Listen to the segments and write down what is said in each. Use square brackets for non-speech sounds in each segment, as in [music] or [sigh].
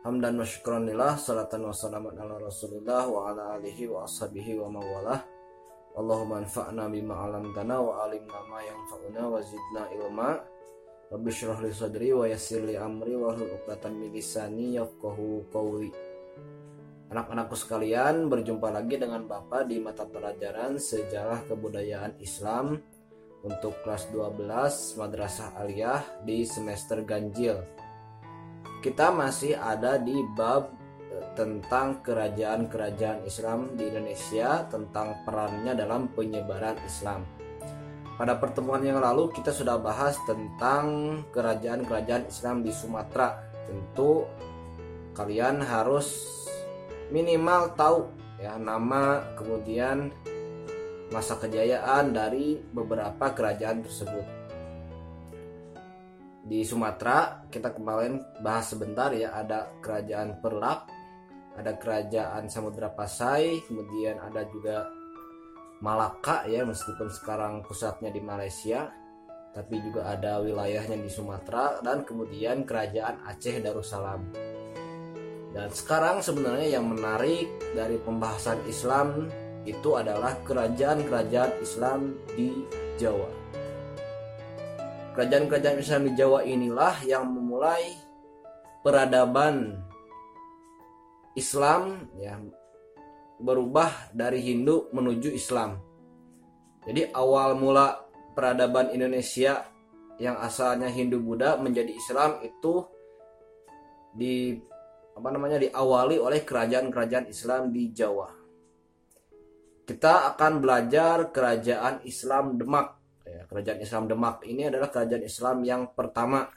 Hamdan wa syukranillah Salatan wa salaman ala rasulillah Wa ala alihi wa ashabihi wa mawalah. Allahumma anfa'na bima alamtana Wa alimna ma yanfa'una Wa zidna ilma. Rabbi syrah li sadri wa yassir li amri Wa uqdatan min lisani yafqahu qawli. Anak-anakku sekalian, berjumpa lagi dengan Bapak di mata pelajaran Sejarah Kebudayaan Islam untuk kelas 12 Madrasah Aliyah di semester ganjil. Kita masih ada di bab e, tentang kerajaan-kerajaan Islam di Indonesia tentang perannya dalam penyebaran Islam. Pada pertemuan yang lalu kita sudah bahas tentang kerajaan-kerajaan Islam di Sumatera. Tentu kalian harus minimal tahu ya nama kemudian masa kejayaan dari beberapa kerajaan tersebut. Di Sumatera kita kemarin bahas sebentar ya ada kerajaan Perlak, ada kerajaan Samudra Pasai, kemudian ada juga Malaka ya meskipun sekarang pusatnya di Malaysia, tapi juga ada wilayahnya di Sumatera dan kemudian kerajaan Aceh Darussalam. Dan sekarang sebenarnya yang menarik dari pembahasan Islam itu adalah kerajaan-kerajaan Islam di Jawa. Kerajaan-kerajaan Islam di Jawa inilah yang memulai peradaban Islam ya berubah dari Hindu menuju Islam. Jadi awal mula peradaban Indonesia yang asalnya Hindu Buddha menjadi Islam itu di apa namanya diawali oleh kerajaan-kerajaan Islam di Jawa kita akan belajar kerajaan Islam Demak. Ya, kerajaan Islam Demak ini adalah kerajaan Islam yang pertama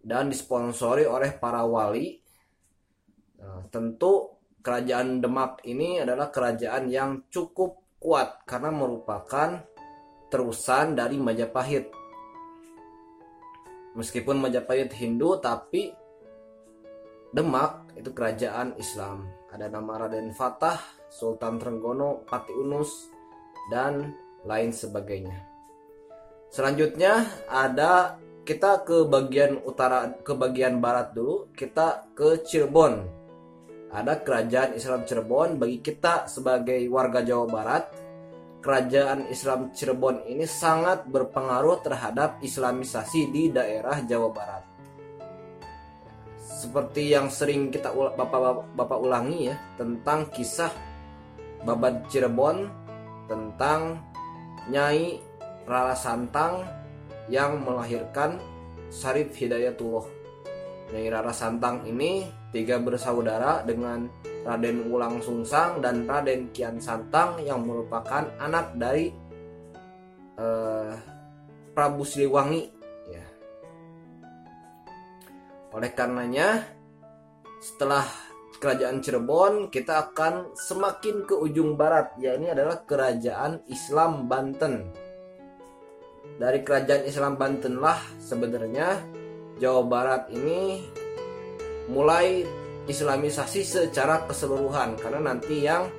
dan disponsori oleh para wali. Nah, tentu kerajaan Demak ini adalah kerajaan yang cukup kuat karena merupakan terusan dari Majapahit. Meskipun Majapahit Hindu tapi Demak itu kerajaan Islam. Ada nama Raden Fatah Sultan Trenggono, Pati Unus, dan lain sebagainya. Selanjutnya ada kita ke bagian utara ke bagian barat dulu, kita ke Cirebon. Ada kerajaan Islam Cirebon bagi kita sebagai warga Jawa Barat. Kerajaan Islam Cirebon ini sangat berpengaruh terhadap islamisasi di daerah Jawa Barat seperti yang sering kita bapak, bapak ulangi ya tentang kisah Babat Cirebon tentang Nyai Rara Santang yang melahirkan Sarif Hidayatullah. Nyai Rara Santang ini tiga bersaudara dengan Raden Ulang Sungsang dan Raden Kian Santang yang merupakan anak dari uh, Prabu Siliwangi. Ya. Oleh karenanya, setelah kerajaan Cirebon, kita akan semakin ke ujung barat, ya ini adalah kerajaan Islam Banten. Dari kerajaan Islam Banten lah sebenarnya Jawa Barat ini mulai islamisasi secara keseluruhan karena nanti yang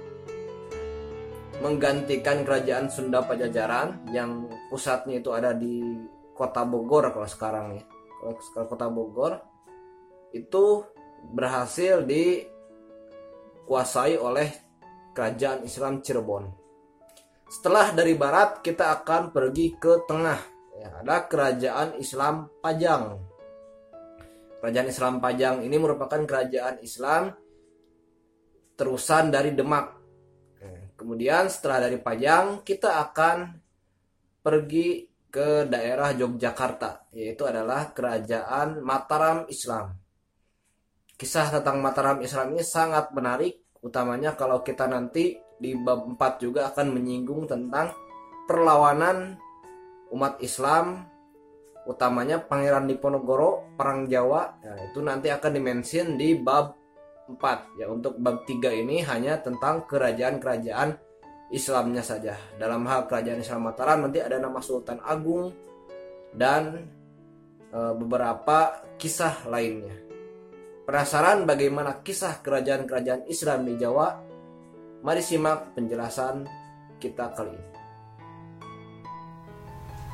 menggantikan kerajaan Sunda Pajajaran yang pusatnya itu ada di kota Bogor kalau sekarang ya kalau kota Bogor itu berhasil dikuasai oleh kerajaan Islam Cirebon. Setelah dari barat kita akan pergi ke tengah. Ya, ada kerajaan Islam Pajang. Kerajaan Islam Pajang ini merupakan kerajaan Islam terusan dari Demak. Kemudian setelah dari Pajang kita akan pergi ke daerah Yogyakarta yaitu adalah kerajaan Mataram Islam. Kisah tentang Mataram Islam ini sangat menarik, utamanya kalau kita nanti di bab 4 juga akan menyinggung tentang perlawanan umat Islam utamanya Pangeran Diponegoro perang Jawa nah, itu nanti akan dimention di bab 4 ya untuk bab 3 ini hanya tentang kerajaan-kerajaan Islamnya saja. Dalam hal kerajaan Islam Mataram nanti ada nama Sultan Agung dan e, beberapa kisah lainnya. Penasaran bagaimana kisah kerajaan-kerajaan Islam di Jawa? Mari simak penjelasan kita kali ini.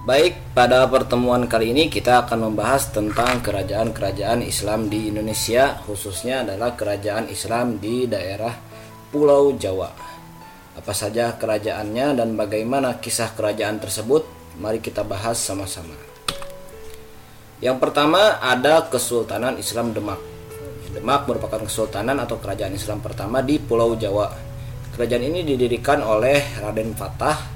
Baik, pada pertemuan kali ini kita akan membahas tentang kerajaan-kerajaan Islam di Indonesia, khususnya adalah kerajaan Islam di daerah Pulau Jawa. Apa saja kerajaannya dan bagaimana kisah kerajaan tersebut? Mari kita bahas sama-sama. Yang pertama ada Kesultanan Islam Demak. Demak merupakan kesultanan atau kerajaan Islam pertama di Pulau Jawa. Kerajaan ini didirikan oleh Raden Fatah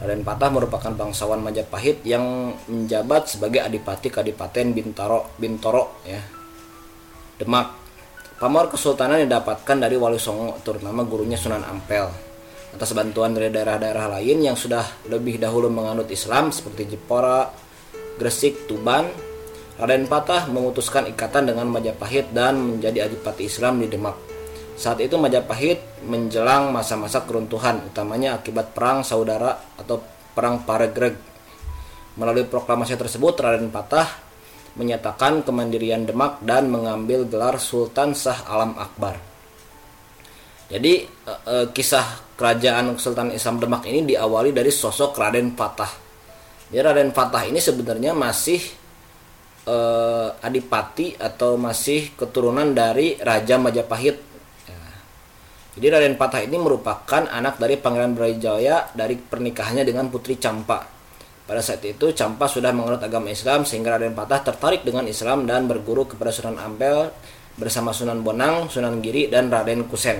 Raden Patah merupakan bangsawan Majapahit yang menjabat sebagai Adipati Kadipaten Bintaro, Bintoro ya. Demak. Pamor kesultanan didapatkan dari Wali Songo terutama gurunya Sunan Ampel. Atas bantuan dari daerah-daerah lain yang sudah lebih dahulu menganut Islam seperti Jepara, Gresik, Tuban, Raden Patah memutuskan ikatan dengan Majapahit dan menjadi Adipati Islam di Demak. Saat itu Majapahit menjelang masa-masa keruntuhan, utamanya akibat perang saudara atau perang Paregreg. Melalui proklamasi tersebut, Raden Patah menyatakan kemandirian Demak dan mengambil gelar Sultan Sah Alam Akbar. Jadi e, e, kisah kerajaan Sultan Islam Demak ini diawali dari sosok Raden Patah. Jadi Raden Patah ini sebenarnya masih e, adipati atau masih keturunan dari Raja Majapahit jadi Raden Patah ini merupakan anak dari Pangeran Brawijaya dari pernikahannya dengan Putri Campa. Pada saat itu Campa sudah menganut agama Islam sehingga Raden Patah tertarik dengan Islam dan berguru kepada Sunan Ampel bersama Sunan Bonang, Sunan Giri dan Raden Kusen.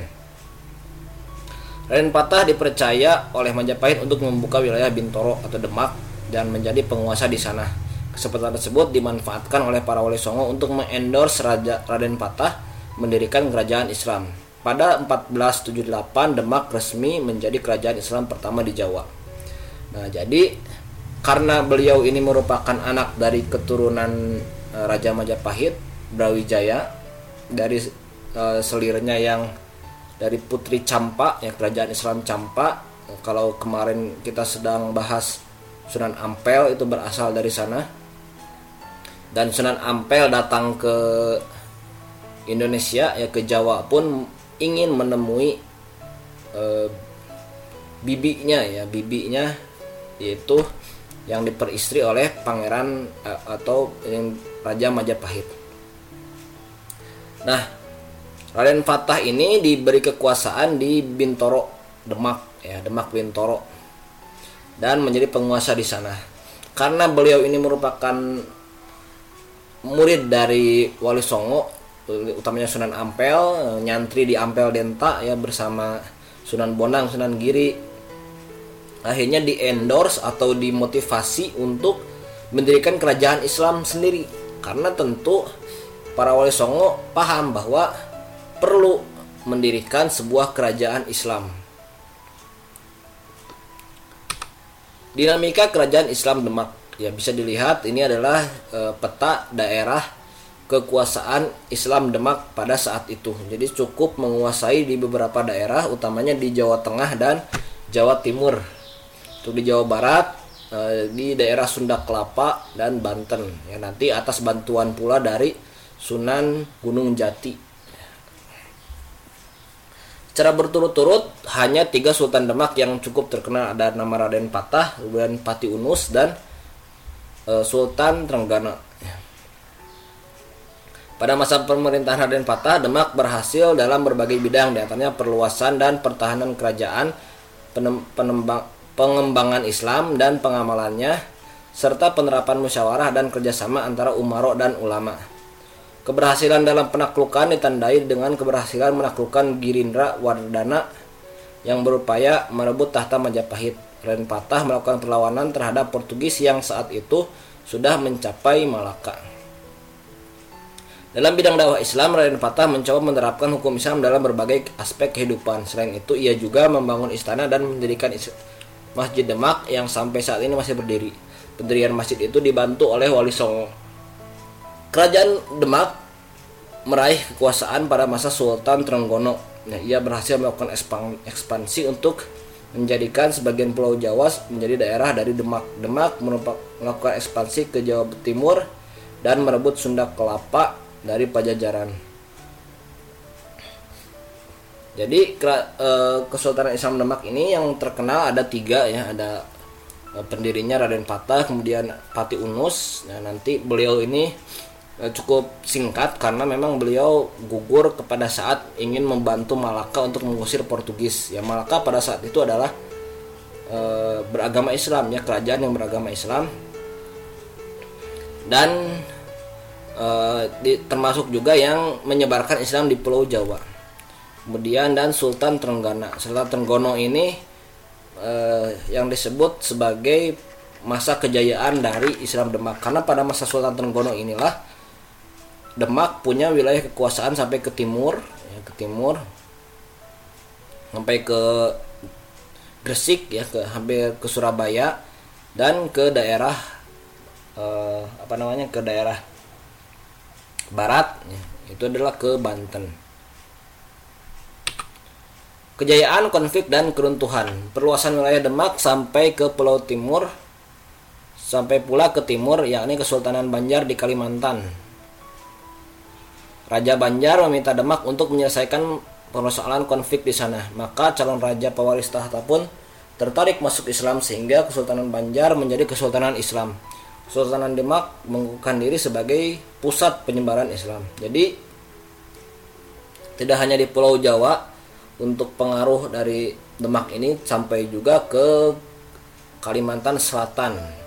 Raden Patah dipercaya oleh Majapahit untuk membuka wilayah Bintoro atau Demak dan menjadi penguasa di sana. Kesempatan tersebut dimanfaatkan oleh para wali songo untuk mengendorse Raja Raden Patah mendirikan kerajaan Islam. Pada 1478 Demak resmi menjadi kerajaan Islam pertama di Jawa. Nah, jadi karena beliau ini merupakan anak dari keturunan uh, Raja Majapahit, Brawijaya dari uh, selirnya yang dari Putri Campa, yang kerajaan Islam Campa. Kalau kemarin kita sedang bahas Sunan Ampel itu berasal dari sana. Dan Sunan Ampel datang ke Indonesia ya ke Jawa pun ingin menemui uh, bibinya ya bibinya yaitu yang diperistri oleh pangeran uh, atau yang Raja Majapahit. Nah, Raden Fatah ini diberi kekuasaan di Bintoro, Demak ya, Demak Bintoro dan menjadi penguasa di sana. Karena beliau ini merupakan murid dari Wali Songo utamanya Sunan Ampel nyantri di Ampel Denta ya bersama Sunan Bonang Sunan Giri. Akhirnya di endorse atau dimotivasi untuk mendirikan kerajaan Islam sendiri. Karena tentu para wali songo paham bahwa perlu mendirikan sebuah kerajaan Islam. Dinamika kerajaan Islam Demak ya bisa dilihat ini adalah e, peta daerah kekuasaan Islam Demak pada saat itu. Jadi cukup menguasai di beberapa daerah, utamanya di Jawa Tengah dan Jawa Timur. Untuk di Jawa Barat, eh, di daerah Sunda Kelapa dan Banten. Ya nanti atas bantuan pula dari Sunan Gunung Jati. Secara berturut-turut hanya tiga Sultan Demak yang cukup terkenal ada nama Raden Patah, kemudian Pati Unus dan eh, Sultan Trenggana. Pada masa pemerintahan Raden Patah, Demak berhasil dalam berbagai bidang, di antaranya perluasan dan pertahanan kerajaan, penembang, pengembangan Islam dan pengamalannya, serta penerapan musyawarah dan kerjasama antara umaro dan ulama. Keberhasilan dalam penaklukan ditandai dengan keberhasilan menaklukkan Girindra Wardana yang berupaya merebut tahta Majapahit. Raden Patah melakukan perlawanan terhadap Portugis yang saat itu sudah mencapai Malaka. Dalam bidang dakwah Islam, Raden Fatah mencoba menerapkan hukum Islam dalam berbagai aspek kehidupan. Selain itu, ia juga membangun istana dan mendirikan Masjid Demak yang sampai saat ini masih berdiri. Pendirian masjid itu dibantu oleh Wali Songo. Kerajaan Demak meraih kekuasaan pada masa Sultan Trenggono. Nah, ia berhasil melakukan ekspansi untuk menjadikan sebagian Pulau Jawa menjadi daerah dari Demak. Demak melakukan ekspansi ke Jawa Timur dan merebut Sunda Kelapa dari Pajajaran. Jadi eh, Kesultanan Islam Demak ini yang terkenal ada tiga ya, ada eh, pendirinya Raden Patah, kemudian Pati Unus. Nah nanti beliau ini cukup singkat karena memang beliau gugur kepada saat ingin membantu Malaka untuk mengusir Portugis. Ya Malaka pada saat itu adalah e, beragama Islam ya kerajaan yang beragama Islam dan e, di, termasuk juga yang menyebarkan Islam di Pulau Jawa. Kemudian dan Sultan Trenggana. Sultan Trenggono ini e, yang disebut sebagai masa kejayaan dari Islam Demak karena pada masa Sultan Trenggono inilah Demak punya wilayah kekuasaan sampai ke timur, ya, ke timur, sampai ke Gresik ya, ke hampir ke Surabaya dan ke daerah eh, apa namanya ke daerah barat, ya, itu adalah ke Banten. Kejayaan, konflik, dan keruntuhan. Perluasan wilayah Demak sampai ke Pulau Timur, sampai pula ke timur, yakni Kesultanan Banjar di Kalimantan Raja Banjar meminta Demak untuk menyelesaikan persoalan konflik di sana. Maka calon raja pewaris tahta pun tertarik masuk Islam sehingga Kesultanan Banjar menjadi Kesultanan Islam. Kesultanan Demak mengukuhkan diri sebagai pusat penyebaran Islam. Jadi tidak hanya di Pulau Jawa untuk pengaruh dari Demak ini sampai juga ke Kalimantan Selatan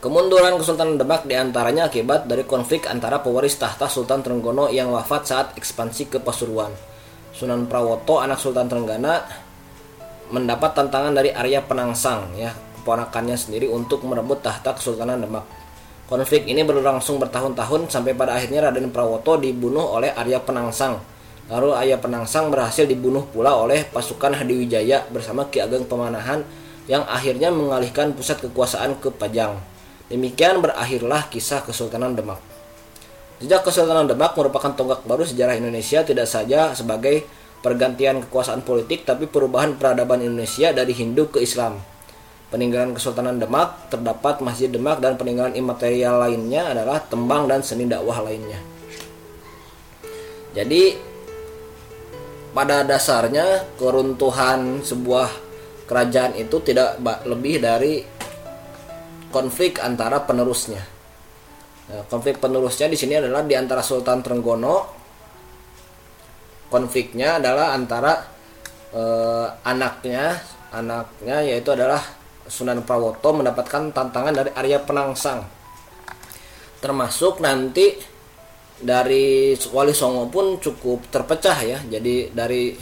Kemunduran Kesultanan Demak di antaranya akibat dari konflik antara pewaris tahta Sultan Trenggono yang wafat saat ekspansi ke Pasuruan. Sunan Prawoto, anak Sultan Trenggana, mendapat tantangan dari Arya Penangsang, ya keponakannya sendiri untuk merebut tahta Kesultanan Demak. Konflik ini berlangsung bertahun-tahun sampai pada akhirnya Raden Prawoto dibunuh oleh Arya Penangsang. Lalu Arya Penangsang berhasil dibunuh pula oleh pasukan Hadiwijaya bersama Ki Ageng Pemanahan yang akhirnya mengalihkan pusat kekuasaan ke Pajang. Demikian berakhirlah kisah Kesultanan Demak. Jejak Kesultanan Demak merupakan tonggak baru sejarah Indonesia tidak saja sebagai pergantian kekuasaan politik tapi perubahan peradaban Indonesia dari Hindu ke Islam. Peninggalan Kesultanan Demak terdapat Masjid Demak dan peninggalan imaterial lainnya adalah tembang dan seni dakwah lainnya. Jadi pada dasarnya keruntuhan sebuah kerajaan itu tidak lebih dari konflik antara penerusnya. Nah, konflik penerusnya di sini adalah di antara Sultan Trenggono. Konfliknya adalah antara eh, anaknya, anaknya yaitu adalah Sunan Prawoto mendapatkan tantangan dari Arya Penangsang. Termasuk nanti dari Wali Songo pun cukup terpecah ya. Jadi dari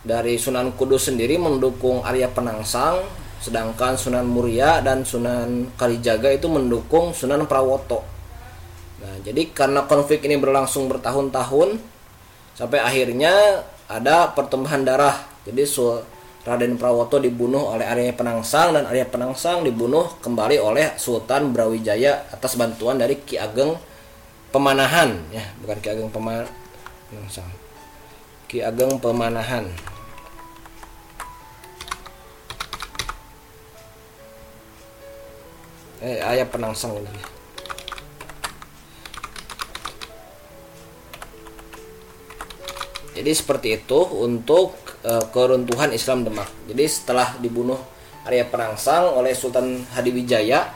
dari Sunan Kudus sendiri mendukung Arya Penangsang Sedangkan Sunan Muria dan Sunan Kalijaga itu mendukung Sunan Prawoto. Nah, jadi karena konflik ini berlangsung bertahun-tahun sampai akhirnya ada pertumbuhan darah. Jadi Raden Prawoto dibunuh oleh Arya Penangsang dan Arya Penangsang dibunuh kembali oleh Sultan Brawijaya atas bantuan dari Ki Ageng Pemanahan ya, bukan Ki Ageng Pemanahan. Ki Ageng Pemanahan. Eh ayah penangsang ini jadi seperti itu untuk uh, keruntuhan Islam Demak. Jadi setelah dibunuh Arya Penangsang oleh Sultan Hadiwijaya.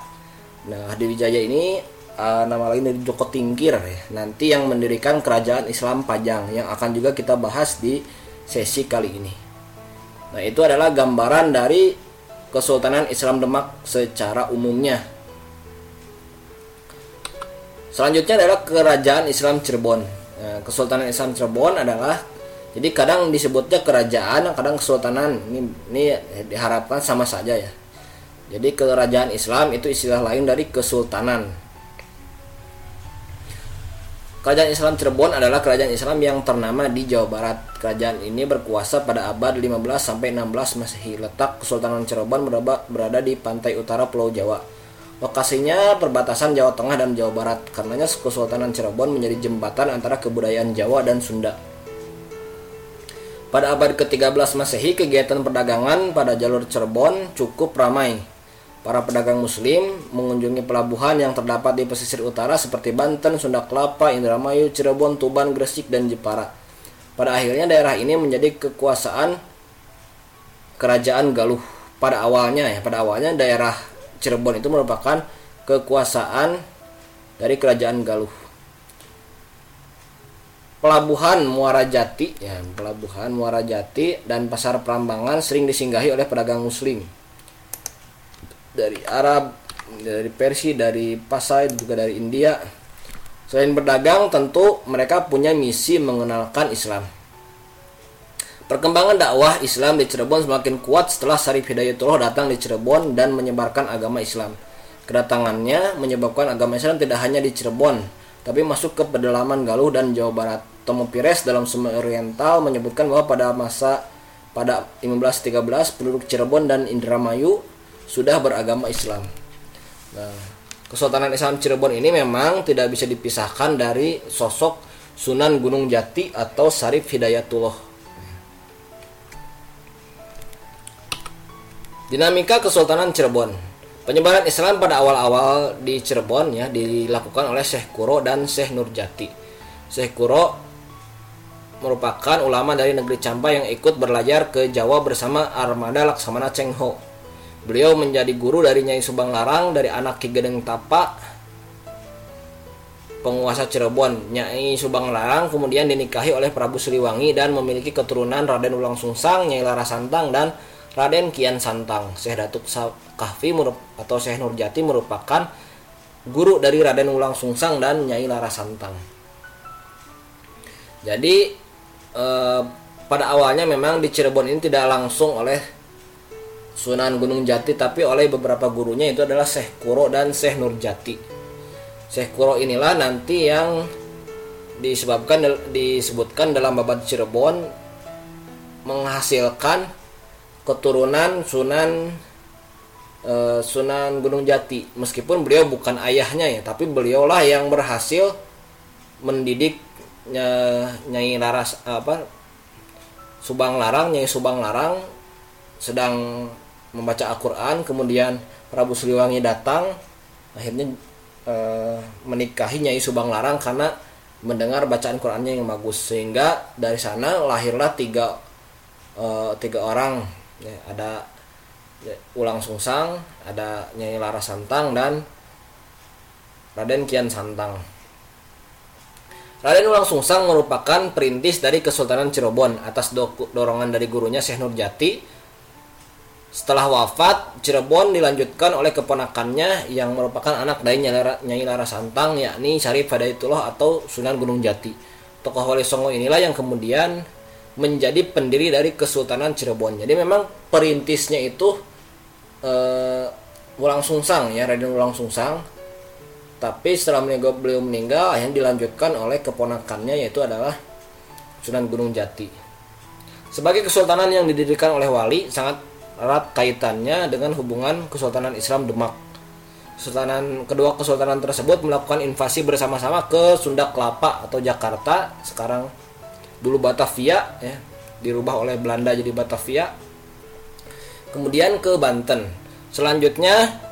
Nah Hadiwijaya ini uh, nama lain dari Joko Tingkir. Ya nanti yang mendirikan kerajaan Islam Pajang yang akan juga kita bahas di sesi kali ini. Nah itu adalah gambaran dari Kesultanan Islam Demak secara umumnya Selanjutnya adalah kerajaan Islam Cirebon. Nah, Kesultanan Islam Cirebon adalah jadi kadang disebutnya kerajaan, kadang kesultanan. Ini ini diharapkan sama saja ya. Jadi kerajaan Islam itu istilah lain dari kesultanan. Kerajaan Islam Cirebon adalah kerajaan Islam yang ternama di Jawa Barat. Kerajaan ini berkuasa pada abad 15 sampai 16 Masehi. Letak Kesultanan Cirebon berada di pantai utara Pulau Jawa Lokasinya perbatasan Jawa Tengah dan Jawa Barat. Karenanya Kesultanan Cirebon menjadi jembatan antara kebudayaan Jawa dan Sunda. Pada abad ke-13 Masehi, kegiatan perdagangan pada jalur Cirebon cukup ramai. Para pedagang muslim mengunjungi pelabuhan yang terdapat di pesisir utara seperti Banten, Sunda Kelapa, Indramayu, Cirebon, Tuban, Gresik, dan Jepara. Pada akhirnya daerah ini menjadi kekuasaan kerajaan Galuh. Pada awalnya ya, pada awalnya daerah Cirebon itu merupakan kekuasaan dari kerajaan Galuh. Pelabuhan Muara Jati ya pelabuhan Muara Jati dan pasar Prambangan sering disinggahi oleh pedagang muslim. Dari Arab dari Persia dari Pasai juga dari India. Selain berdagang tentu mereka punya misi mengenalkan Islam Perkembangan dakwah Islam di Cirebon semakin kuat setelah Sarif Hidayatullah datang di Cirebon dan menyebarkan agama Islam. Kedatangannya menyebabkan agama Islam tidak hanya di Cirebon, tapi masuk ke pedalaman Galuh dan Jawa Barat. Tomo Pires dalam Sumber Oriental menyebutkan bahwa pada masa pada 1513 penduduk Cirebon dan Indramayu sudah beragama Islam. Nah, Kesultanan Islam Cirebon ini memang tidak bisa dipisahkan dari sosok Sunan Gunung Jati atau Sarif Hidayatullah. Dinamika Kesultanan Cirebon. Penyebaran Islam pada awal-awal di Cirebon ya dilakukan oleh Syekh Kuro dan Syekh Nurjati. Syekh Kuro merupakan ulama dari negeri Campa yang ikut belajar ke Jawa bersama armada Laksamana Cheng Ho. Beliau menjadi guru dari Nyai Subang Larang dari anak Ki Gedeng Tapa penguasa Cirebon. Nyai Subang Larang kemudian dinikahi oleh Prabu Siliwangi dan memiliki keturunan Raden Ulang Sungsang, Nyai Lara Santang dan Raden Kian Santang. Syekh Datuk Kahfi atau Syekh Nurjati merupakan guru dari Raden Ulang Sungsang dan Nyai Lara Santang. Jadi Eh, pada awalnya memang di Cirebon ini tidak langsung oleh Sunan Gunung Jati tapi oleh beberapa gurunya itu adalah Syekh Kuro dan Syekh Nurjati. Syekh Kuro inilah nanti yang disebabkan disebutkan dalam babat Cirebon menghasilkan keturunan Sunan uh, Sunan Gunung Jati. Meskipun beliau bukan ayahnya ya tapi beliaulah yang berhasil mendidik Nyai Laras apa Subang Larang Nyai Subang Larang sedang membaca Al-Qur'an kemudian Prabu Siliwangi datang akhirnya e, menikahi Nyai Subang Larang karena mendengar bacaan Qur'annya yang bagus. Sehingga dari sana lahirlah tiga e, tiga orang ya, ada ya, Ulang Sungsang ada Nyai Laras Santang dan Raden Kian Santang Raden Ulang Sungsang merupakan perintis dari Kesultanan Cirebon atas do dorongan dari gurunya Syekh Nurjati. Setelah wafat, Cirebon dilanjutkan oleh keponakannya yang merupakan anak dari Nyai Lara Santang yakni Syarif Hidayatullah atau Sunan Gunung Jati. Tokoh Wali Songo inilah yang kemudian menjadi pendiri dari Kesultanan Cirebon. Jadi memang perintisnya itu uh, Ulang Sungsang ya Raden Ulang Sungsang. Tapi setelah meninggal beliau meninggal akhirnya dilanjutkan oleh keponakannya yaitu adalah Sunan Gunung Jati. Sebagai kesultanan yang didirikan oleh wali sangat erat kaitannya dengan hubungan Kesultanan Islam Demak. Kesultanan kedua kesultanan tersebut melakukan invasi bersama-sama ke Sunda Kelapa atau Jakarta sekarang dulu Batavia ya dirubah oleh Belanda jadi Batavia kemudian ke Banten selanjutnya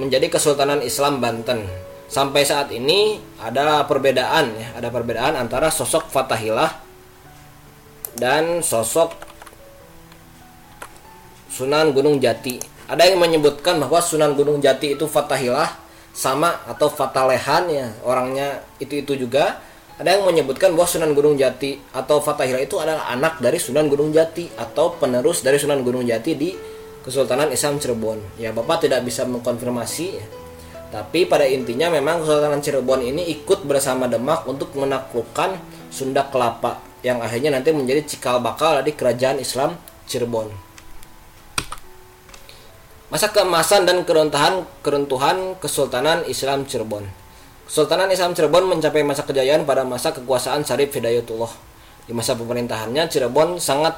menjadi Kesultanan Islam Banten sampai saat ini ada perbedaan ya, ada perbedaan antara sosok Fatahillah dan sosok Sunan Gunung Jati. Ada yang menyebutkan bahwa Sunan Gunung Jati itu Fatahillah sama atau Fatalehan ya, orangnya itu-itu juga. Ada yang menyebutkan bahwa Sunan Gunung Jati atau Fatahillah itu adalah anak dari Sunan Gunung Jati atau penerus dari Sunan Gunung Jati di Kesultanan Islam Cirebon. Ya, Bapak tidak bisa mengkonfirmasi ya tapi pada intinya memang Kesultanan Cirebon ini ikut bersama Demak untuk menaklukkan Sunda Kelapa yang akhirnya nanti menjadi cikal bakal dari kerajaan Islam Cirebon. Masa keemasan dan keruntuhan keruntuhan Kesultanan Islam Cirebon. Kesultanan Islam Cirebon mencapai masa kejayaan pada masa kekuasaan Syarif Hidayatullah. Di masa pemerintahannya Cirebon sangat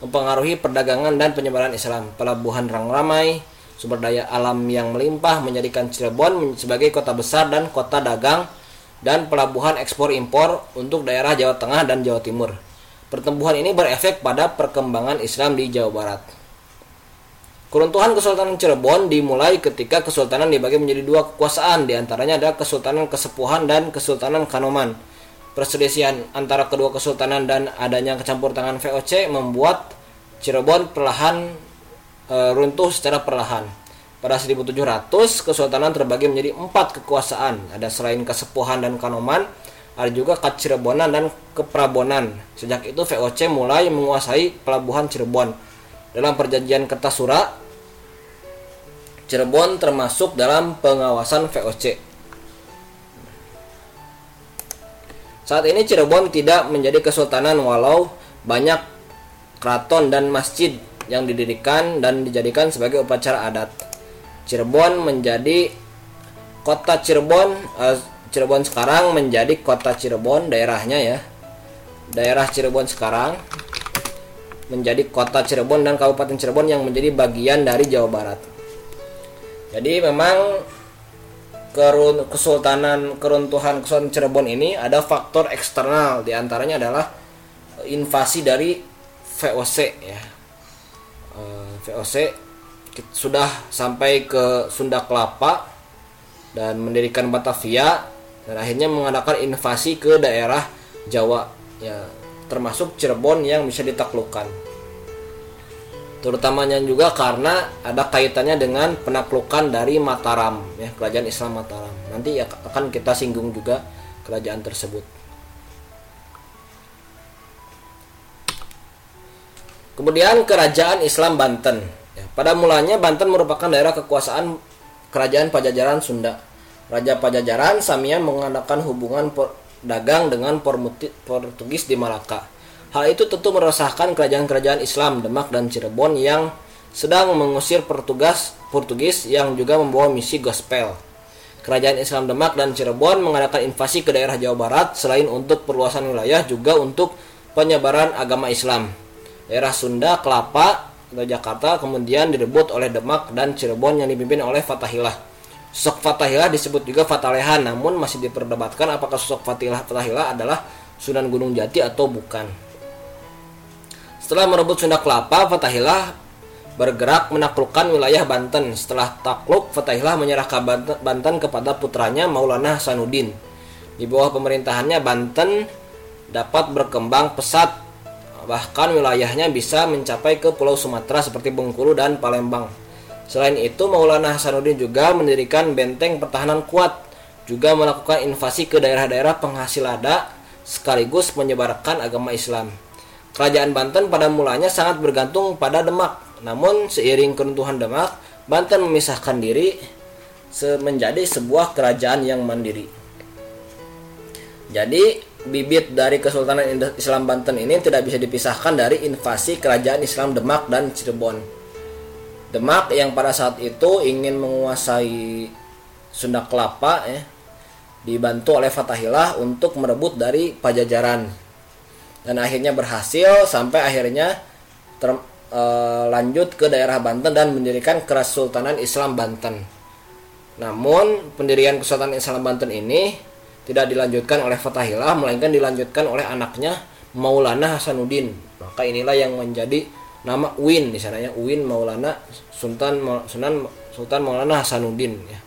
mempengaruhi perdagangan dan penyebaran Islam. Pelabuhan Rangramai, sumber daya alam yang melimpah menjadikan Cirebon sebagai kota besar dan kota dagang dan pelabuhan ekspor impor untuk daerah Jawa Tengah dan Jawa Timur. Pertumbuhan ini berefek pada perkembangan Islam di Jawa Barat. Keruntuhan Kesultanan Cirebon dimulai ketika Kesultanan dibagi menjadi dua kekuasaan, di antaranya adalah Kesultanan Kesepuhan dan Kesultanan Kanoman. Perselisihan antara kedua kesultanan dan adanya kecampur tangan VOC membuat Cirebon perlahan e, runtuh secara perlahan. Pada 1700, Kesultanan terbagi menjadi empat kekuasaan. Ada selain Kesepuhan dan Kanoman, ada juga Kacirebonan dan Keprabonan. Sejak itu VOC mulai menguasai pelabuhan Cirebon. Dalam perjanjian Kertasura, Cirebon termasuk dalam pengawasan VOC. Saat ini Cirebon tidak menjadi kesultanan walau banyak keraton dan masjid yang didirikan dan dijadikan sebagai upacara adat. Cirebon menjadi kota Cirebon eh, Cirebon sekarang menjadi kota Cirebon daerahnya ya. Daerah Cirebon sekarang menjadi kota Cirebon dan Kabupaten Cirebon yang menjadi bagian dari Jawa Barat. Jadi memang kerun kesultanan keruntuhan kesultanan Cirebon ini ada faktor eksternal. Di antaranya adalah invasi dari VOC ya. Eh, VOC sudah sampai ke Sunda Kelapa dan mendirikan Batavia dan akhirnya mengadakan invasi ke daerah Jawa ya termasuk Cirebon yang bisa ditaklukkan terutamanya juga karena ada kaitannya dengan penaklukan dari Mataram ya kerajaan Islam Mataram. Nanti ya akan kita singgung juga kerajaan tersebut. Kemudian kerajaan Islam Banten. Ya, pada mulanya Banten merupakan daerah kekuasaan kerajaan Pajajaran Sunda. Raja Pajajaran Samian mengadakan hubungan dagang dengan Portugis di Malaka Hal itu tentu meresahkan kerajaan-kerajaan Islam Demak dan Cirebon yang sedang mengusir Portugis, Portugis yang juga membawa misi gospel. Kerajaan Islam Demak dan Cirebon mengadakan invasi ke daerah Jawa Barat selain untuk perluasan wilayah juga untuk penyebaran agama Islam. Daerah Sunda, Kelapa, atau Jakarta kemudian direbut oleh Demak dan Cirebon yang dipimpin oleh Fatahillah. Sosok Fatahillah disebut juga Fatalehan, namun masih diperdebatkan apakah sosok Fatahillah Fatahillah adalah Sunan Gunung Jati atau bukan. Setelah merebut Sunda Kelapa, Fatahillah bergerak menaklukkan wilayah Banten. Setelah takluk, Fatahillah menyerahkan Banten kepada putranya Maulana Hasanuddin. Di bawah pemerintahannya Banten dapat berkembang pesat bahkan wilayahnya bisa mencapai ke Pulau Sumatera seperti Bengkulu dan Palembang. Selain itu, Maulana Hasanuddin juga mendirikan benteng pertahanan kuat, juga melakukan invasi ke daerah-daerah penghasil lada sekaligus menyebarkan agama Islam. Kerajaan Banten pada mulanya sangat bergantung pada Demak. Namun seiring keruntuhan Demak, Banten memisahkan diri menjadi sebuah kerajaan yang mandiri. Jadi bibit dari Kesultanan Islam Banten ini tidak bisa dipisahkan dari invasi kerajaan Islam Demak dan Cirebon. Demak yang pada saat itu ingin menguasai Sunda Kelapa ya, dibantu oleh Fatahillah untuk merebut dari Pajajaran dan akhirnya berhasil sampai akhirnya ter, e, lanjut ke daerah Banten dan mendirikan Kesultanan Islam Banten. Namun pendirian Kesultanan Islam Banten ini tidak dilanjutkan oleh Fatahillah melainkan dilanjutkan oleh anaknya Maulana Hasanuddin. Maka inilah yang menjadi nama Uin di sananya Uin Maulana Sultan Sunan Sultan Maulana Hasanuddin ya.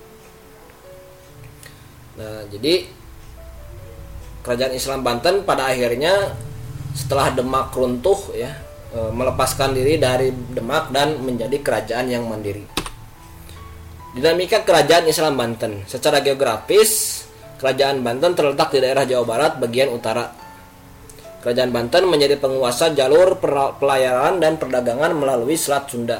Nah, jadi kerajaan Islam Banten pada akhirnya setelah Demak runtuh ya e, melepaskan diri dari Demak dan menjadi kerajaan yang mandiri. Dinamika kerajaan Islam Banten secara geografis kerajaan Banten terletak di daerah Jawa Barat bagian utara. Kerajaan Banten menjadi penguasa jalur pelayaran dan perdagangan melalui Selat Sunda.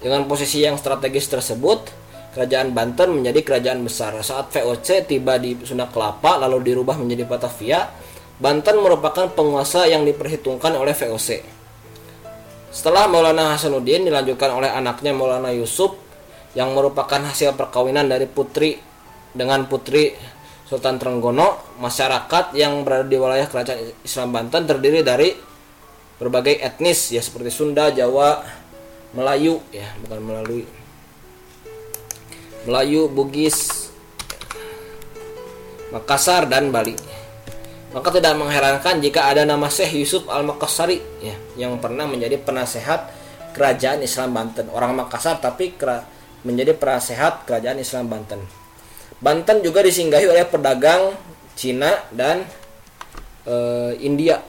Dengan posisi yang strategis tersebut, kerajaan Banten menjadi kerajaan besar. Saat VOC tiba di Sunda Kelapa lalu dirubah menjadi Batavia, Banten merupakan penguasa yang diperhitungkan oleh VOC. Setelah Maulana Hasanuddin dilanjutkan oleh anaknya Maulana Yusuf yang merupakan hasil perkawinan dari putri dengan putri Sultan Trenggono, masyarakat yang berada di wilayah kerajaan Islam Banten terdiri dari berbagai etnis ya seperti Sunda, Jawa, Melayu ya, bukan melalui Melayu, Bugis, Makassar dan Bali. Maka tidak mengherankan jika ada nama Syekh Yusuf Al-Makassari ya, yang pernah menjadi penasehat kerajaan Islam Banten. Orang Makassar tapi menjadi penasehat kerajaan Islam Banten. Banten juga disinggahi oleh pedagang Cina dan e, India.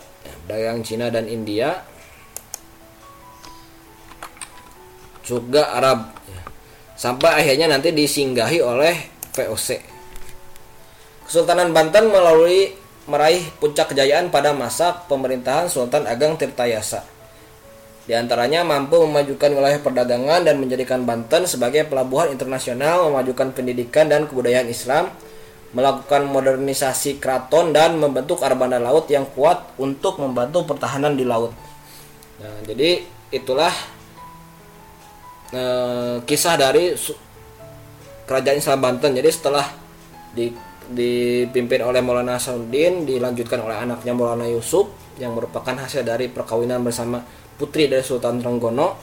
Pedagang Cina dan India juga Arab. Sampai akhirnya nanti disinggahi oleh VOC. Kesultanan Banten melalui meraih puncak kejayaan pada masa pemerintahan Sultan Ageng Tirtayasa. Di antaranya mampu memajukan wilayah perdagangan dan menjadikan Banten sebagai pelabuhan internasional, memajukan pendidikan dan kebudayaan Islam, melakukan modernisasi keraton dan membentuk armada laut yang kuat untuk membantu pertahanan di laut. Nah, jadi itulah eh, kisah dari kerajaan Islam Banten. Jadi setelah di dipimpin oleh Maulana Saudin dilanjutkan oleh anaknya Maulana Yusuf yang merupakan hasil dari perkawinan bersama putri dari Sultan Trenggono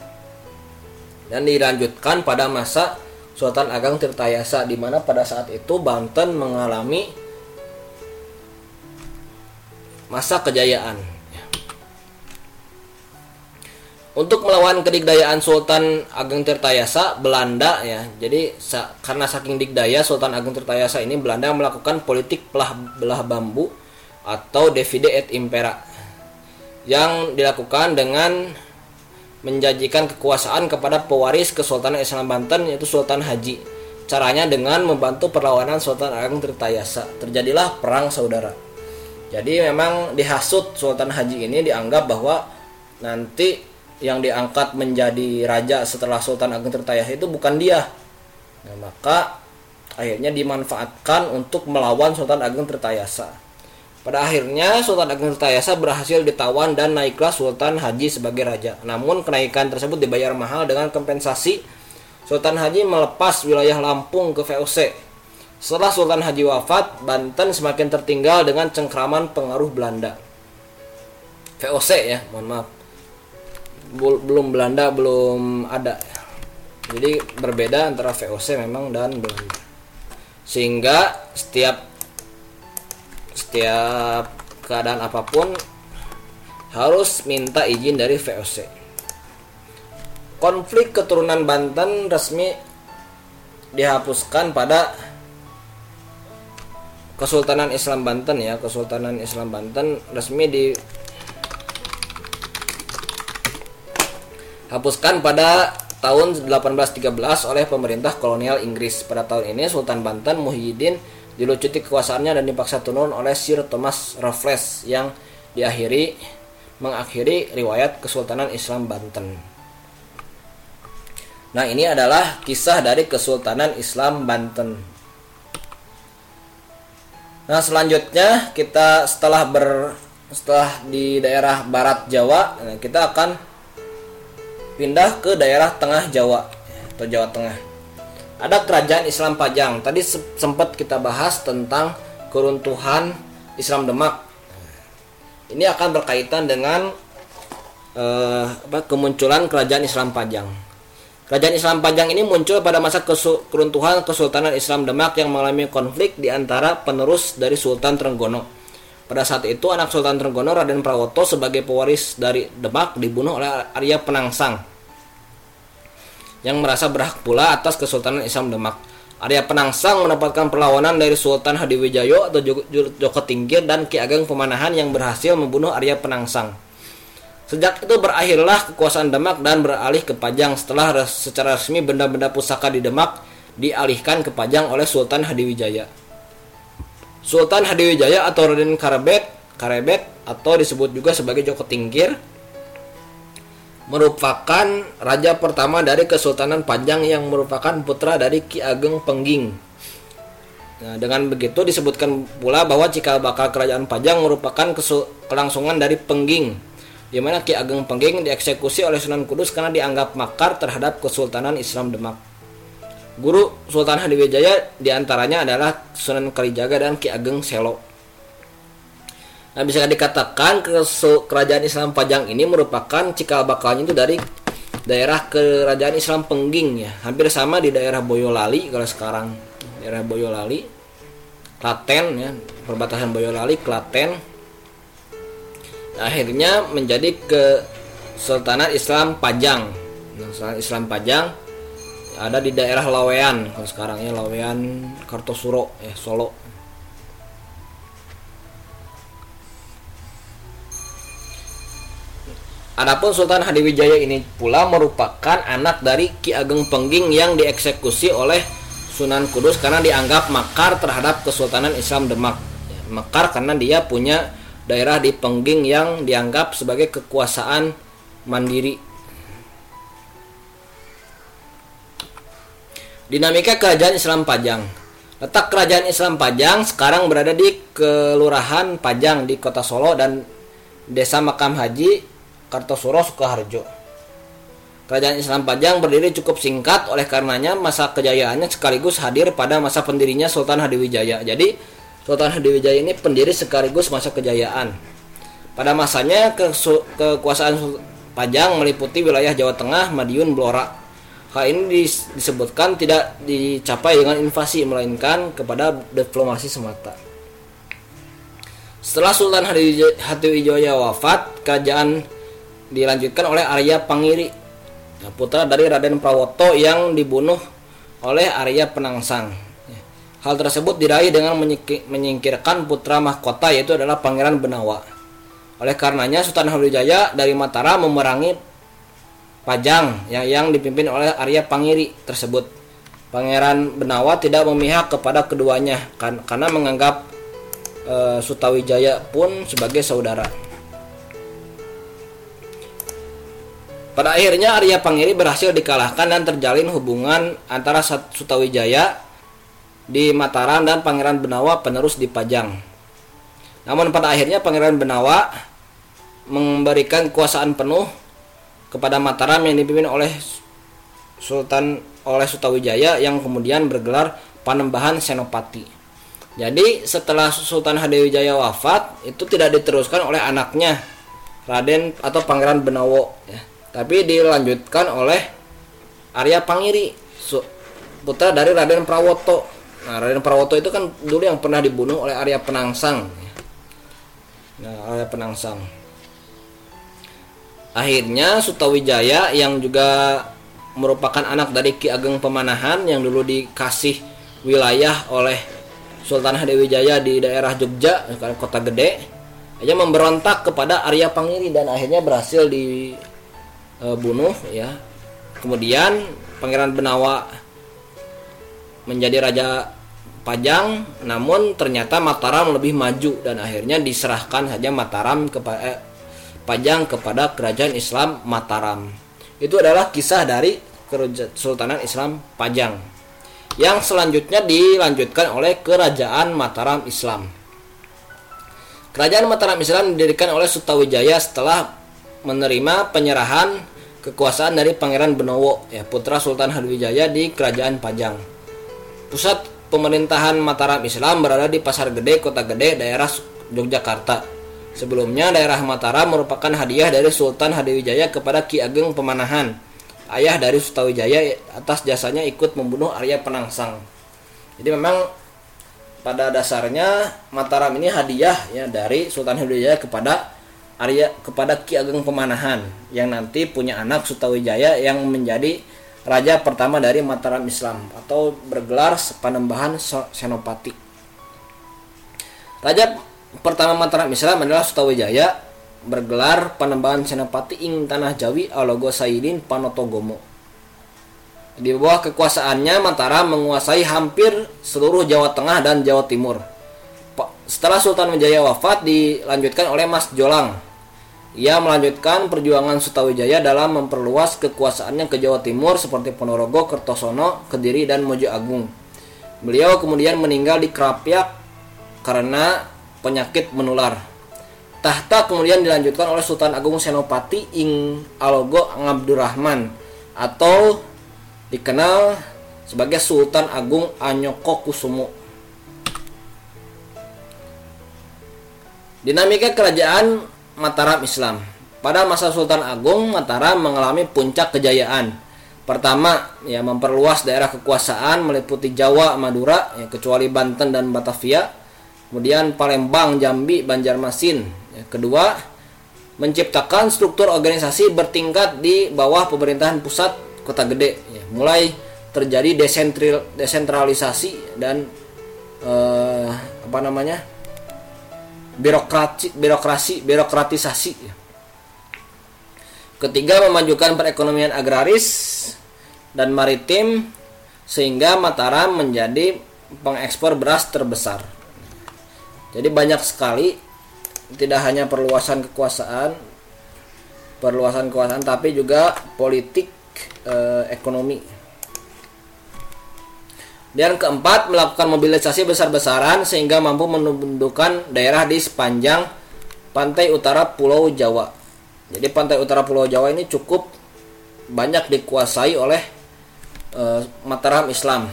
dan dilanjutkan pada masa Sultan Agang Tirtayasa di mana pada saat itu Banten mengalami masa kejayaan untuk melawan kedikdayaan Sultan Ageng Tirtayasa Belanda ya. Jadi sa karena saking dikdaya Sultan Ageng Tirtayasa ini Belanda melakukan politik belah belah bambu atau divide et impera yang dilakukan dengan menjanjikan kekuasaan kepada pewaris Kesultanan Islam Banten yaitu Sultan Haji. Caranya dengan membantu perlawanan Sultan Ageng Tirtayasa. Terjadilah perang saudara. Jadi memang dihasut Sultan Haji ini dianggap bahwa nanti yang diangkat menjadi raja setelah Sultan Ageng Tirtayasa itu bukan dia. Nah, maka akhirnya dimanfaatkan untuk melawan Sultan Ageng Tirtayasa. Pada akhirnya Sultan Ageng Tirtayasa berhasil ditawan dan naiklah Sultan Haji sebagai raja. Namun kenaikan tersebut dibayar mahal dengan kompensasi Sultan Haji melepas wilayah Lampung ke VOC. Setelah Sultan Haji wafat, Banten semakin tertinggal dengan cengkraman pengaruh Belanda. VOC ya, mohon maaf belum Belanda belum ada. Jadi berbeda antara VOC memang dan Belanda. Sehingga setiap setiap keadaan apa pun harus minta izin dari VOC konflik keturunan Banten resmi dihapuskan pada Kesultanan Islam Banten ya. Kesultanan Islam Banten resmi di hapuskan pada tahun 1813 oleh pemerintah kolonial Inggris. Pada tahun ini Sultan Banten Muhyiddin dilucuti kekuasaannya dan dipaksa turun oleh Sir Thomas Raffles yang diakhiri mengakhiri riwayat Kesultanan Islam Banten. Nah, ini adalah kisah dari Kesultanan Islam Banten. Nah, selanjutnya kita setelah ber setelah di daerah barat Jawa, kita akan pindah ke daerah tengah Jawa atau Jawa Tengah. Ada kerajaan Islam Pajang. Tadi sempat kita bahas tentang keruntuhan Islam Demak. Ini akan berkaitan dengan eh, apa, kemunculan kerajaan Islam Pajang. Kerajaan Islam Pajang ini muncul pada masa keruntuhan Kesultanan Islam Demak yang mengalami konflik di antara penerus dari Sultan Trenggono. Pada saat itu anak Sultan Trenggono Raden Prawoto sebagai pewaris dari Demak dibunuh oleh Arya Penangsang yang merasa berhak pula atas Kesultanan Islam Demak. Arya Penangsang mendapatkan perlawanan dari Sultan Hadiwijayo atau Joko Tingkir dan Ki Ageng Pemanahan yang berhasil membunuh Arya Penangsang. Sejak itu berakhirlah kekuasaan Demak dan beralih ke Pajang setelah secara resmi benda-benda pusaka di Demak dialihkan ke Pajang oleh Sultan Hadiwijaya. Sultan Hadiwijaya atau Raden Karebet, Karebet atau disebut juga sebagai Joko Tingkir merupakan raja pertama dari Kesultanan Panjang yang merupakan putra dari Ki Ageng Pengging. Nah, dengan begitu disebutkan pula bahwa cikal bakal kerajaan Pajang merupakan kelangsungan dari Pengging, di mana Ki Ageng Pengging dieksekusi oleh Sunan Kudus karena dianggap makar terhadap Kesultanan Islam Demak. Guru Sultan Hadiwijaya di antaranya adalah Sunan Kalijaga dan Ki Ageng Selo. Nah, bisa dikatakan kerajaan Islam Pajang ini merupakan cikal bakalnya itu dari daerah kerajaan Islam Pengging ya. Hampir sama di daerah Boyolali kalau sekarang. Daerah Boyolali Klaten ya perbatasan Boyolali Klaten. Akhirnya menjadi ke Sultanat Islam Pajang. Nah, Islam Pajang ada di daerah Lawean kalau sekarang ya Lawean Kartosuro ya Solo Adapun Sultan Hadiwijaya ini pula merupakan anak dari Ki Ageng Pengging yang dieksekusi oleh Sunan Kudus karena dianggap makar terhadap Kesultanan Islam Demak. Ya, makar karena dia punya daerah di Pengging yang dianggap sebagai kekuasaan mandiri. Dinamika Kerajaan Islam Pajang. Letak Kerajaan Islam Pajang sekarang berada di Kelurahan Pajang di Kota Solo dan Desa Makam Haji Kartosuro Sukoharjo. Kerajaan Islam Pajang berdiri cukup singkat oleh karenanya masa kejayaannya sekaligus hadir pada masa pendirinya Sultan Hadiwijaya. Jadi Sultan Hadiwijaya ini pendiri sekaligus masa kejayaan. Pada masanya ke kekuasaan Pajang meliputi wilayah Jawa Tengah, Madiun, Blora. Hal ini disebutkan tidak dicapai dengan invasi melainkan kepada diplomasi semata. Setelah Sultan Hadiwijaya wafat, kerajaan dilanjutkan oleh Arya Pangiri putra dari Raden Prawoto yang dibunuh oleh Arya Penangsang hal tersebut diraih dengan menyingkirkan putra mahkota yaitu adalah Pangeran Benawa oleh karenanya Sultan Hamdujaya dari Mataram memerangi Pajang yang, yang dipimpin oleh Arya Pangiri tersebut Pangeran Benawa tidak memihak kepada keduanya kan, karena menganggap e, Sutawijaya pun sebagai saudara. Pada akhirnya Arya Pangiri berhasil dikalahkan dan terjalin hubungan antara Sutawijaya di Mataram dan Pangeran Benawa penerus di Pajang. Namun pada akhirnya Pangeran Benawa memberikan kekuasaan penuh kepada Mataram yang dipimpin oleh Sultan oleh Sutawijaya yang kemudian bergelar Panembahan Senopati. Jadi setelah Sultan Hadiwijaya wafat itu tidak diteruskan oleh anaknya Raden atau Pangeran Benawo ya. Tapi dilanjutkan oleh Arya Pangiri putra dari Raden Prawoto. Nah Raden Prawoto itu kan dulu yang pernah dibunuh oleh Arya Penangsang nah Arya Penangsang akhirnya Sutawijaya yang juga merupakan anak dari Ki Ageng Pemanahan yang dulu dikasih wilayah oleh Sultan Hadiwijaya di daerah Jogja kota gede aja memberontak kepada Arya Pangiri dan akhirnya berhasil di e, ya. Kemudian Pangeran Benawa menjadi raja Pajang namun ternyata Mataram lebih maju dan akhirnya diserahkan saja Mataram kepada eh, Pajang kepada kerajaan Islam Mataram itu adalah kisah dari Kesultanan Islam Pajang yang selanjutnya dilanjutkan oleh kerajaan Mataram Islam Kerajaan Mataram Islam didirikan oleh Sutawijaya setelah menerima penyerahan kekuasaan dari Pangeran Benowo ya putra Sultan Hadiwijaya di Kerajaan Pajang. Pusat pemerintahan Mataram Islam berada di Pasar Gede, Kota Gede, daerah Yogyakarta. Sebelumnya daerah Mataram merupakan hadiah dari Sultan Hadiwijaya kepada Ki Ageng Pemanahan, ayah dari Sutawijaya atas jasanya ikut membunuh Arya Penangsang. Jadi memang pada dasarnya Mataram ini hadiah ya dari Sultan Hadiwijaya kepada Arya kepada Ki Ageng Pemanahan yang nanti punya anak Sutawijaya yang menjadi raja pertama dari Mataram Islam atau bergelar Panembahan Senopati. Raja pertama Mataram Islam adalah Sutawijaya bergelar Panembahan Senopati ing Tanah Jawi Alogo Saidin Panotogomo. Di bawah kekuasaannya Mataram menguasai hampir seluruh Jawa Tengah dan Jawa Timur. Setelah Sultan Wijaya wafat dilanjutkan oleh Mas Jolang ia melanjutkan perjuangan Sutawijaya dalam memperluas kekuasaannya ke Jawa Timur seperti Ponorogo, Kertosono, Kediri, dan Mojo Agung. Beliau kemudian meninggal di Krapyak karena penyakit menular. Tahta kemudian dilanjutkan oleh Sultan Agung Senopati Ing Alogo Ngabdurrahman atau dikenal sebagai Sultan Agung Anyoko Kusumo. Dinamika kerajaan Mataram Islam. pada masa Sultan Agung Mataram mengalami puncak kejayaan. Pertama, ya memperluas daerah kekuasaan meliputi Jawa, Madura, ya, kecuali Banten dan Batavia. Kemudian Palembang, Jambi, Banjarmasin. Ya, kedua, menciptakan struktur organisasi bertingkat di bawah pemerintahan pusat kota gede. Ya, mulai terjadi desentralisasi dan eh, apa namanya birokrasi birokrasi birokratisasi. Ketiga, memajukan perekonomian agraris dan maritim sehingga Mataram menjadi pengekspor beras terbesar. Jadi banyak sekali tidak hanya perluasan kekuasaan, perluasan kekuasaan tapi juga politik eh, ekonomi. Dan keempat, melakukan mobilisasi besar-besaran sehingga mampu menundukkan daerah di sepanjang pantai utara Pulau Jawa. Jadi pantai utara Pulau Jawa ini cukup banyak dikuasai oleh uh, Mataram Islam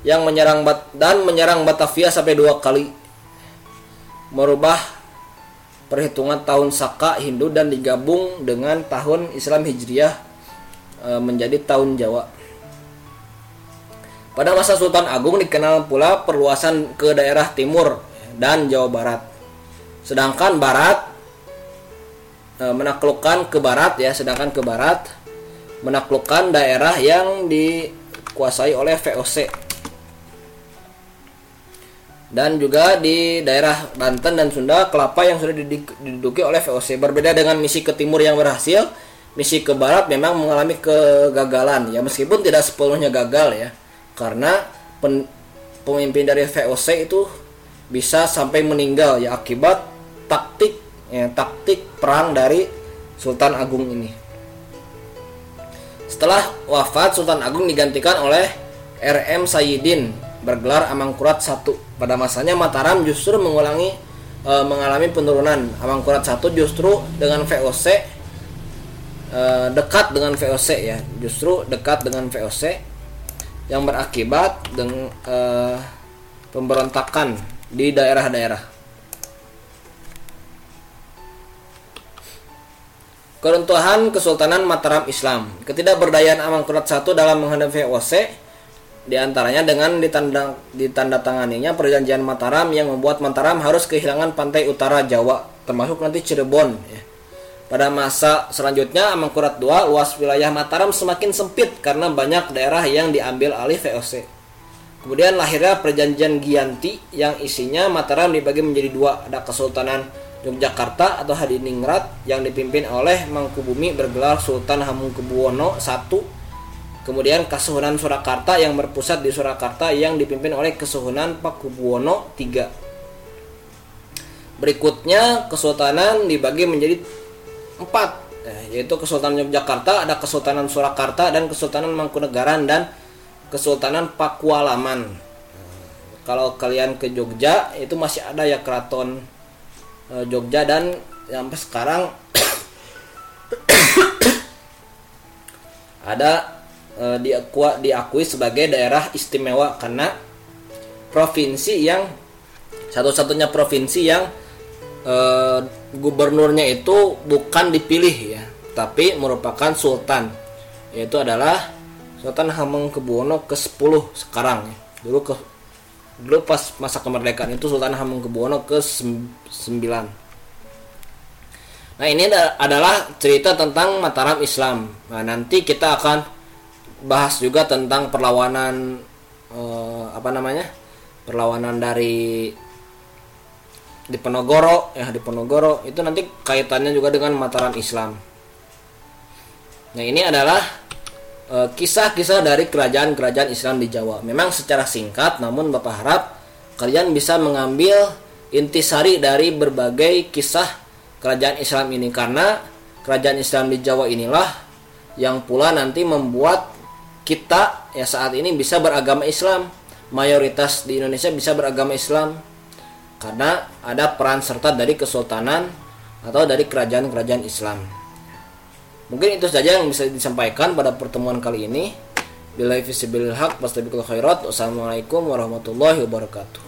yang menyerang Bat dan menyerang Batavia sampai dua kali merubah perhitungan tahun Saka Hindu dan digabung dengan tahun Islam Hijriah uh, menjadi tahun Jawa. Pada masa Sultan Agung dikenal pula perluasan ke daerah timur dan Jawa Barat. Sedangkan barat e, menaklukkan ke barat ya sedangkan ke barat menaklukkan daerah yang dikuasai oleh VOC dan juga di daerah Banten dan Sunda kelapa yang sudah diduduki oleh VOC berbeda dengan misi ke timur yang berhasil misi ke barat memang mengalami kegagalan ya meskipun tidak sepenuhnya gagal ya karena pen, pemimpin dari VOC itu bisa sampai meninggal ya akibat taktik ya, taktik perang dari Sultan Agung ini. Setelah wafat Sultan Agung digantikan oleh RM Sayyidin bergelar Amangkurat I. Pada masanya Mataram justru mengulangi e, mengalami penurunan. Amangkurat I justru dengan VOC e, dekat dengan VOC ya, justru dekat dengan VOC yang berakibat dengan e, pemberontakan di daerah-daerah. Keruntuhan Kesultanan Mataram Islam Ketidakberdayaan Amangkurat I dalam menghadapi VOC di antaranya dengan ditanda, ditandatanganinya perjanjian Mataram yang membuat Mataram harus kehilangan pantai utara Jawa termasuk nanti Cirebon ya. Pada masa selanjutnya Amangkurat II luas wilayah Mataram semakin sempit karena banyak daerah yang diambil alih VOC. Kemudian lahirnya perjanjian Giyanti yang isinya Mataram dibagi menjadi dua, ada Kesultanan Yogyakarta atau Hadiningrat yang dipimpin oleh Mangkubumi bergelar Sultan Hamengkubuwono I. Kemudian Kesuhunan Surakarta yang berpusat di Surakarta yang dipimpin oleh Kesuhunan Pakubuwono III. Berikutnya Kesultanan dibagi menjadi empat, eh, yaitu Kesultanan Yogyakarta, ada Kesultanan Surakarta dan Kesultanan Mangkunegaran dan Kesultanan Pakualaman. Kalau kalian ke Jogja itu masih ada ya keraton Eh, Jogja dan sampai sekarang [coughs] ada e, diakui, diakui sebagai daerah istimewa karena provinsi yang satu-satunya provinsi yang e, gubernurnya itu bukan dipilih ya tapi merupakan sultan yaitu adalah Sultan Hamengkubuwono ke-10 sekarang ya. Dulu ke dulu pas masa kemerdekaan itu Sultan Hamengkubuwono ke 9 nah ini adalah cerita tentang Mataram Islam nah nanti kita akan bahas juga tentang perlawanan eh, apa namanya perlawanan dari di Penogoro ya di Penogoro itu nanti kaitannya juga dengan Mataram Islam. Nah ini adalah Eh, kisah-kisah dari kerajaan-kerajaan Islam di Jawa. Memang secara singkat, namun Bapak harap kalian bisa mengambil intisari dari berbagai kisah kerajaan Islam ini. Karena kerajaan Islam di Jawa inilah yang pula nanti membuat kita ya saat ini bisa beragama Islam. Mayoritas di Indonesia bisa beragama Islam karena ada peran serta dari kesultanan atau dari kerajaan-kerajaan Islam. Mungkin itu saja yang bisa disampaikan pada pertemuan kali ini. Bila visibil haq, khairat. Wassalamualaikum warahmatullahi wabarakatuh.